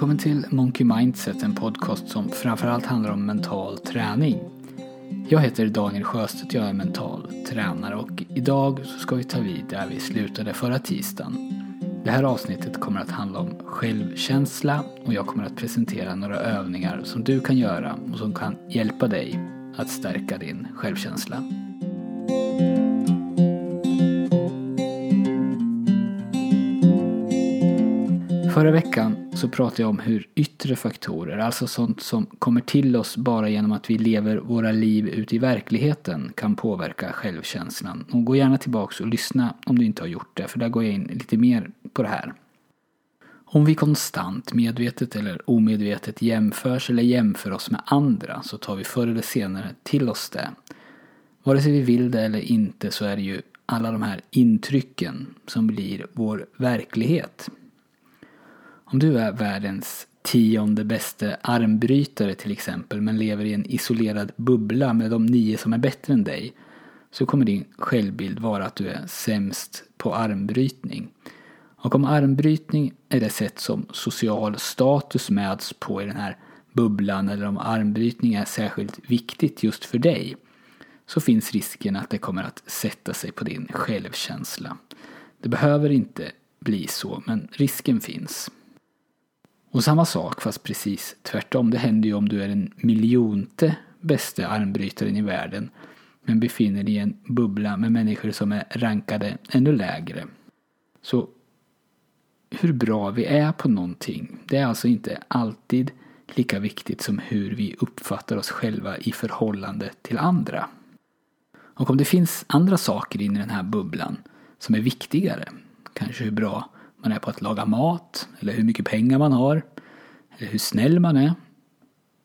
Välkommen till Monkey Mindset, en podcast som framförallt handlar om mental träning. Jag heter Daniel Sjöstedt, jag är mental tränare och idag så ska vi ta vid där vi slutade förra tisdagen. Det här avsnittet kommer att handla om självkänsla och jag kommer att presentera några övningar som du kan göra och som kan hjälpa dig att stärka din självkänsla. Förra veckan så pratade jag om hur yttre faktorer, alltså sånt som kommer till oss bara genom att vi lever våra liv ute i verkligheten, kan påverka självkänslan. Och gå gärna tillbaks och lyssna om du inte har gjort det, för där går jag in lite mer på det här. Om vi konstant, medvetet eller omedvetet jämförs eller jämför oss med andra så tar vi förr eller senare till oss det. Vare sig vi vill det eller inte så är det ju alla de här intrycken som blir vår verklighet. Om du är världens tionde bästa armbrytare till exempel men lever i en isolerad bubbla med de nio som är bättre än dig så kommer din självbild vara att du är sämst på armbrytning. Och om armbrytning är det sätt som social status mäts på i den här bubblan eller om armbrytning är särskilt viktigt just för dig så finns risken att det kommer att sätta sig på din självkänsla. Det behöver inte bli så, men risken finns. Och samma sak fast precis tvärtom. Det händer ju om du är den miljonte bästa armbrytaren i världen men befinner dig i en bubbla med människor som är rankade ännu lägre. Så hur bra vi är på någonting, det är alltså inte alltid lika viktigt som hur vi uppfattar oss själva i förhållande till andra. Och om det finns andra saker in i den här bubblan som är viktigare, kanske hur bra man är på att laga mat, eller hur mycket pengar man har, eller hur snäll man är,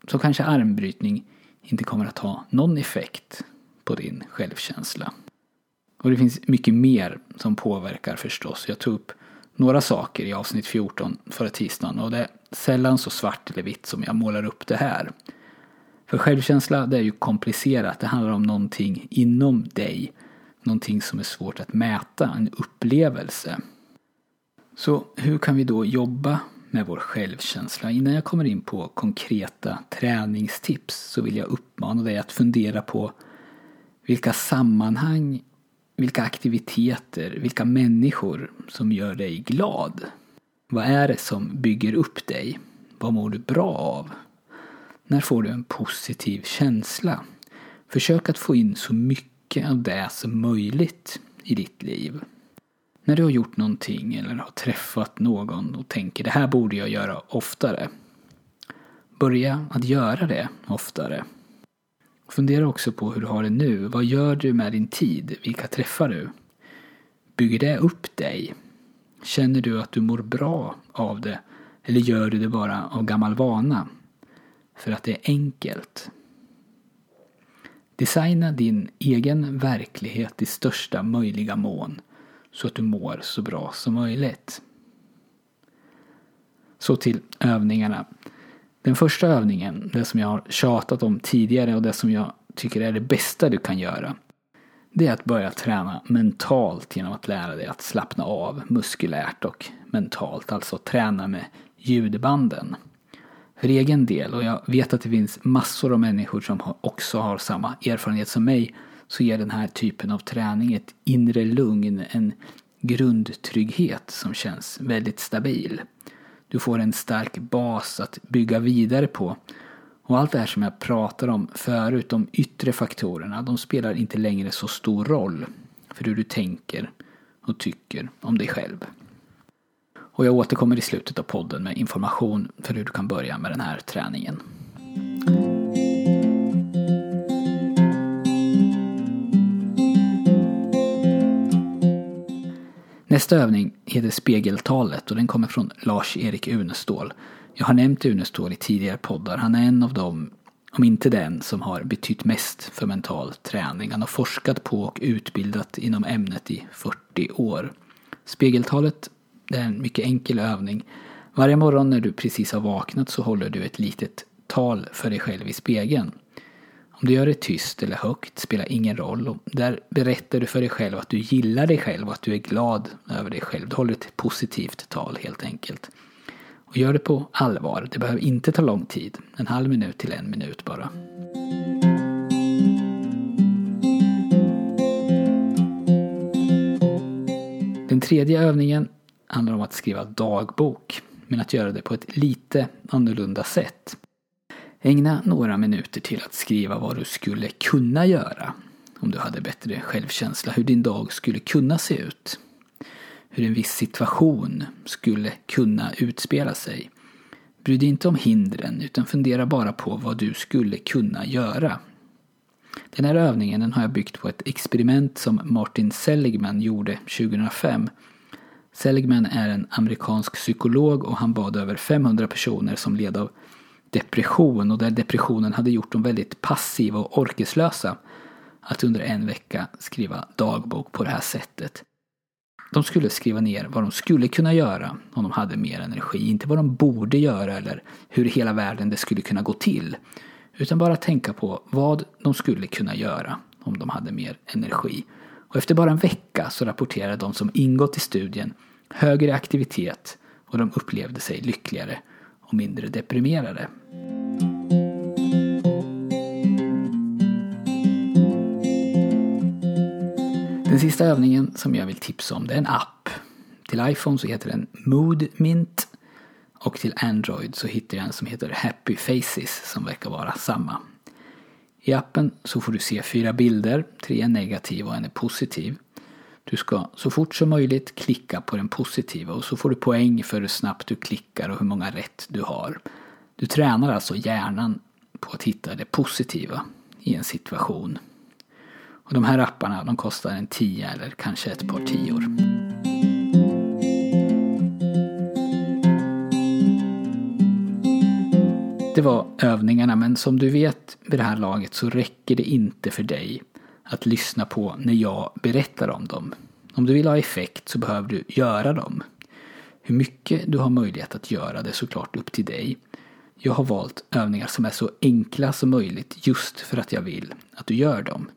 så kanske armbrytning inte kommer att ha någon effekt på din självkänsla. Och det finns mycket mer som påverkar förstås. Jag tog upp några saker i avsnitt 14 förra tisdagen och det är sällan så svart eller vitt som jag målar upp det här. För självkänsla det är ju komplicerat. Det handlar om någonting inom dig. Någonting som är svårt att mäta, en upplevelse. Så hur kan vi då jobba med vår självkänsla? Innan jag kommer in på konkreta träningstips så vill jag uppmana dig att fundera på vilka sammanhang, vilka aktiviteter, vilka människor som gör dig glad. Vad är det som bygger upp dig? Vad mår du bra av? När får du en positiv känsla? Försök att få in så mycket av det som möjligt i ditt liv. När du har gjort någonting eller har träffat någon och tänker det här borde jag göra oftare. Börja att göra det oftare. Fundera också på hur du har det nu. Vad gör du med din tid? Vilka träffar du? Bygger det upp dig? Känner du att du mår bra av det? Eller gör du det bara av gammal vana? För att det är enkelt. Designa din egen verklighet i största möjliga mån så att du mår så bra som möjligt. Så till övningarna. Den första övningen, det som jag har tjatat om tidigare och det som jag tycker är det bästa du kan göra. Det är att börja träna mentalt genom att lära dig att slappna av muskulärt och mentalt. Alltså träna med ljudbanden. För egen del, och jag vet att det finns massor av människor som också har samma erfarenhet som mig, så ger den här typen av träning ett inre lugn, en grundtrygghet som känns väldigt stabil. Du får en stark bas att bygga vidare på. Och allt det här som jag pratar om förut, de yttre faktorerna, de spelar inte längre så stor roll för hur du tänker och tycker om dig själv. Och jag återkommer i slutet av podden med information för hur du kan börja med den här träningen. Nästa övning heter Spegeltalet och den kommer från Lars-Erik Unestål. Jag har nämnt Unestål i tidigare poddar. Han är en av dem, om inte den, som har betytt mest för mental träning. Han har forskat på och utbildat inom ämnet i 40 år. Spegeltalet det är en mycket enkel övning. Varje morgon när du precis har vaknat så håller du ett litet tal för dig själv i spegeln. Om du gör det tyst eller högt spelar ingen roll. Och där berättar du för dig själv att du gillar dig själv och att du är glad över dig själv. Du håller ett positivt tal helt enkelt. Och gör det på allvar. Det behöver inte ta lång tid. En halv minut till en minut bara. Den tredje övningen handlar om att skriva dagbok, men att göra det på ett lite annorlunda sätt. Ägna några minuter till att skriva vad du skulle kunna göra om du hade bättre självkänsla, hur din dag skulle kunna se ut. Hur en viss situation skulle kunna utspela sig. Bry dig inte om hindren utan fundera bara på vad du skulle kunna göra. Den här övningen den har jag byggt på ett experiment som Martin Seligman gjorde 2005. Seligman är en amerikansk psykolog och han bad över 500 personer som led av depression och där depressionen hade gjort dem väldigt passiva och orkeslösa att under en vecka skriva dagbok på det här sättet. De skulle skriva ner vad de skulle kunna göra om de hade mer energi. Inte vad de borde göra eller hur i hela världen det skulle kunna gå till. Utan bara tänka på vad de skulle kunna göra om de hade mer energi. Och efter bara en vecka så rapporterade de som ingått i studien högre aktivitet och de upplevde sig lyckligare och mindre deprimerade. Den sista övningen som jag vill tipsa om det är en app. Till iPhone så heter den Mood Mint och till Android så hittar jag en som heter Happy Faces som verkar vara samma. I appen så får du se fyra bilder, tre är negativa och en är positiv. Du ska så fort som möjligt klicka på den positiva och så får du poäng för hur snabbt du klickar och hur många rätt du har. Du tränar alltså hjärnan på att hitta det positiva i en situation. Och de här apparna de kostar en tia eller kanske ett par tior. Det var övningarna men som du vet vid det här laget så räcker det inte för dig att lyssna på när jag berättar om dem. Om du vill ha effekt så behöver du göra dem. Hur mycket du har möjlighet att göra det är såklart upp till dig. Jag har valt övningar som är så enkla som möjligt just för att jag vill att du gör dem.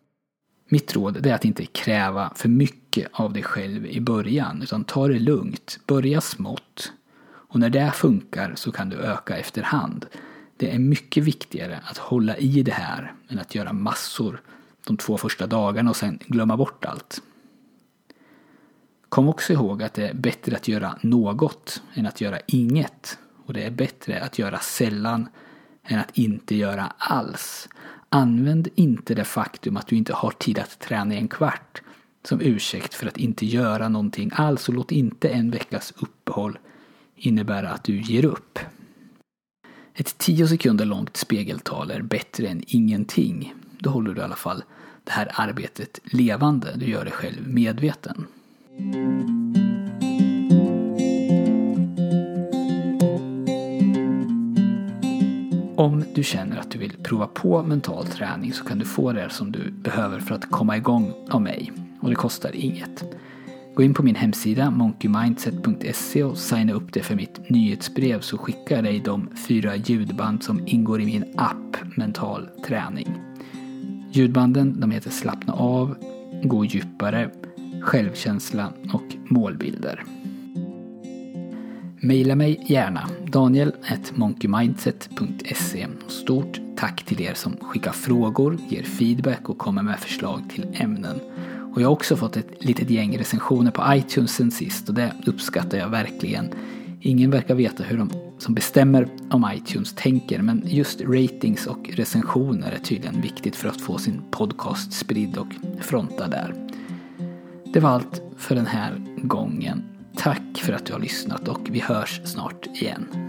Mitt råd är att inte kräva för mycket av dig själv i början utan ta det lugnt. Börja smått. Och när det funkar så kan du öka efterhand. Det är mycket viktigare att hålla i det här än att göra massor de två första dagarna och sen glömma bort allt. Kom också ihåg att det är bättre att göra något än att göra inget. Och det är bättre att göra sällan än att inte göra alls. Använd inte det faktum att du inte har tid att träna i en kvart som ursäkt för att inte göra någonting alls och låt inte en veckas uppehåll innebära att du ger upp. Ett 10 sekunder långt spegeltal är bättre än ingenting. Då håller du i alla fall det här arbetet levande. Du gör dig själv medveten. Om du känner att du vill prova på mental träning så kan du få det som du behöver för att komma igång av mig. Och det kostar inget. Gå in på min hemsida monkeymindset.se och signa upp dig för mitt nyhetsbrev så skickar jag dig de fyra ljudband som ingår i min app Mental träning. Ljudbanden de heter Slappna av, Gå djupare, Självkänsla och Målbilder. Maila mig gärna, daniel monkeymindset.se. Stort tack till er som skickar frågor, ger feedback och kommer med förslag till ämnen. Och jag har också fått ett litet gäng recensioner på iTunes sen sist och det uppskattar jag verkligen. Ingen verkar veta hur de som bestämmer om iTunes tänker men just ratings och recensioner är tydligen viktigt för att få sin podcast spridd och fronta där. Det var allt för den här gången. Tack för att du har lyssnat och vi hörs snart igen.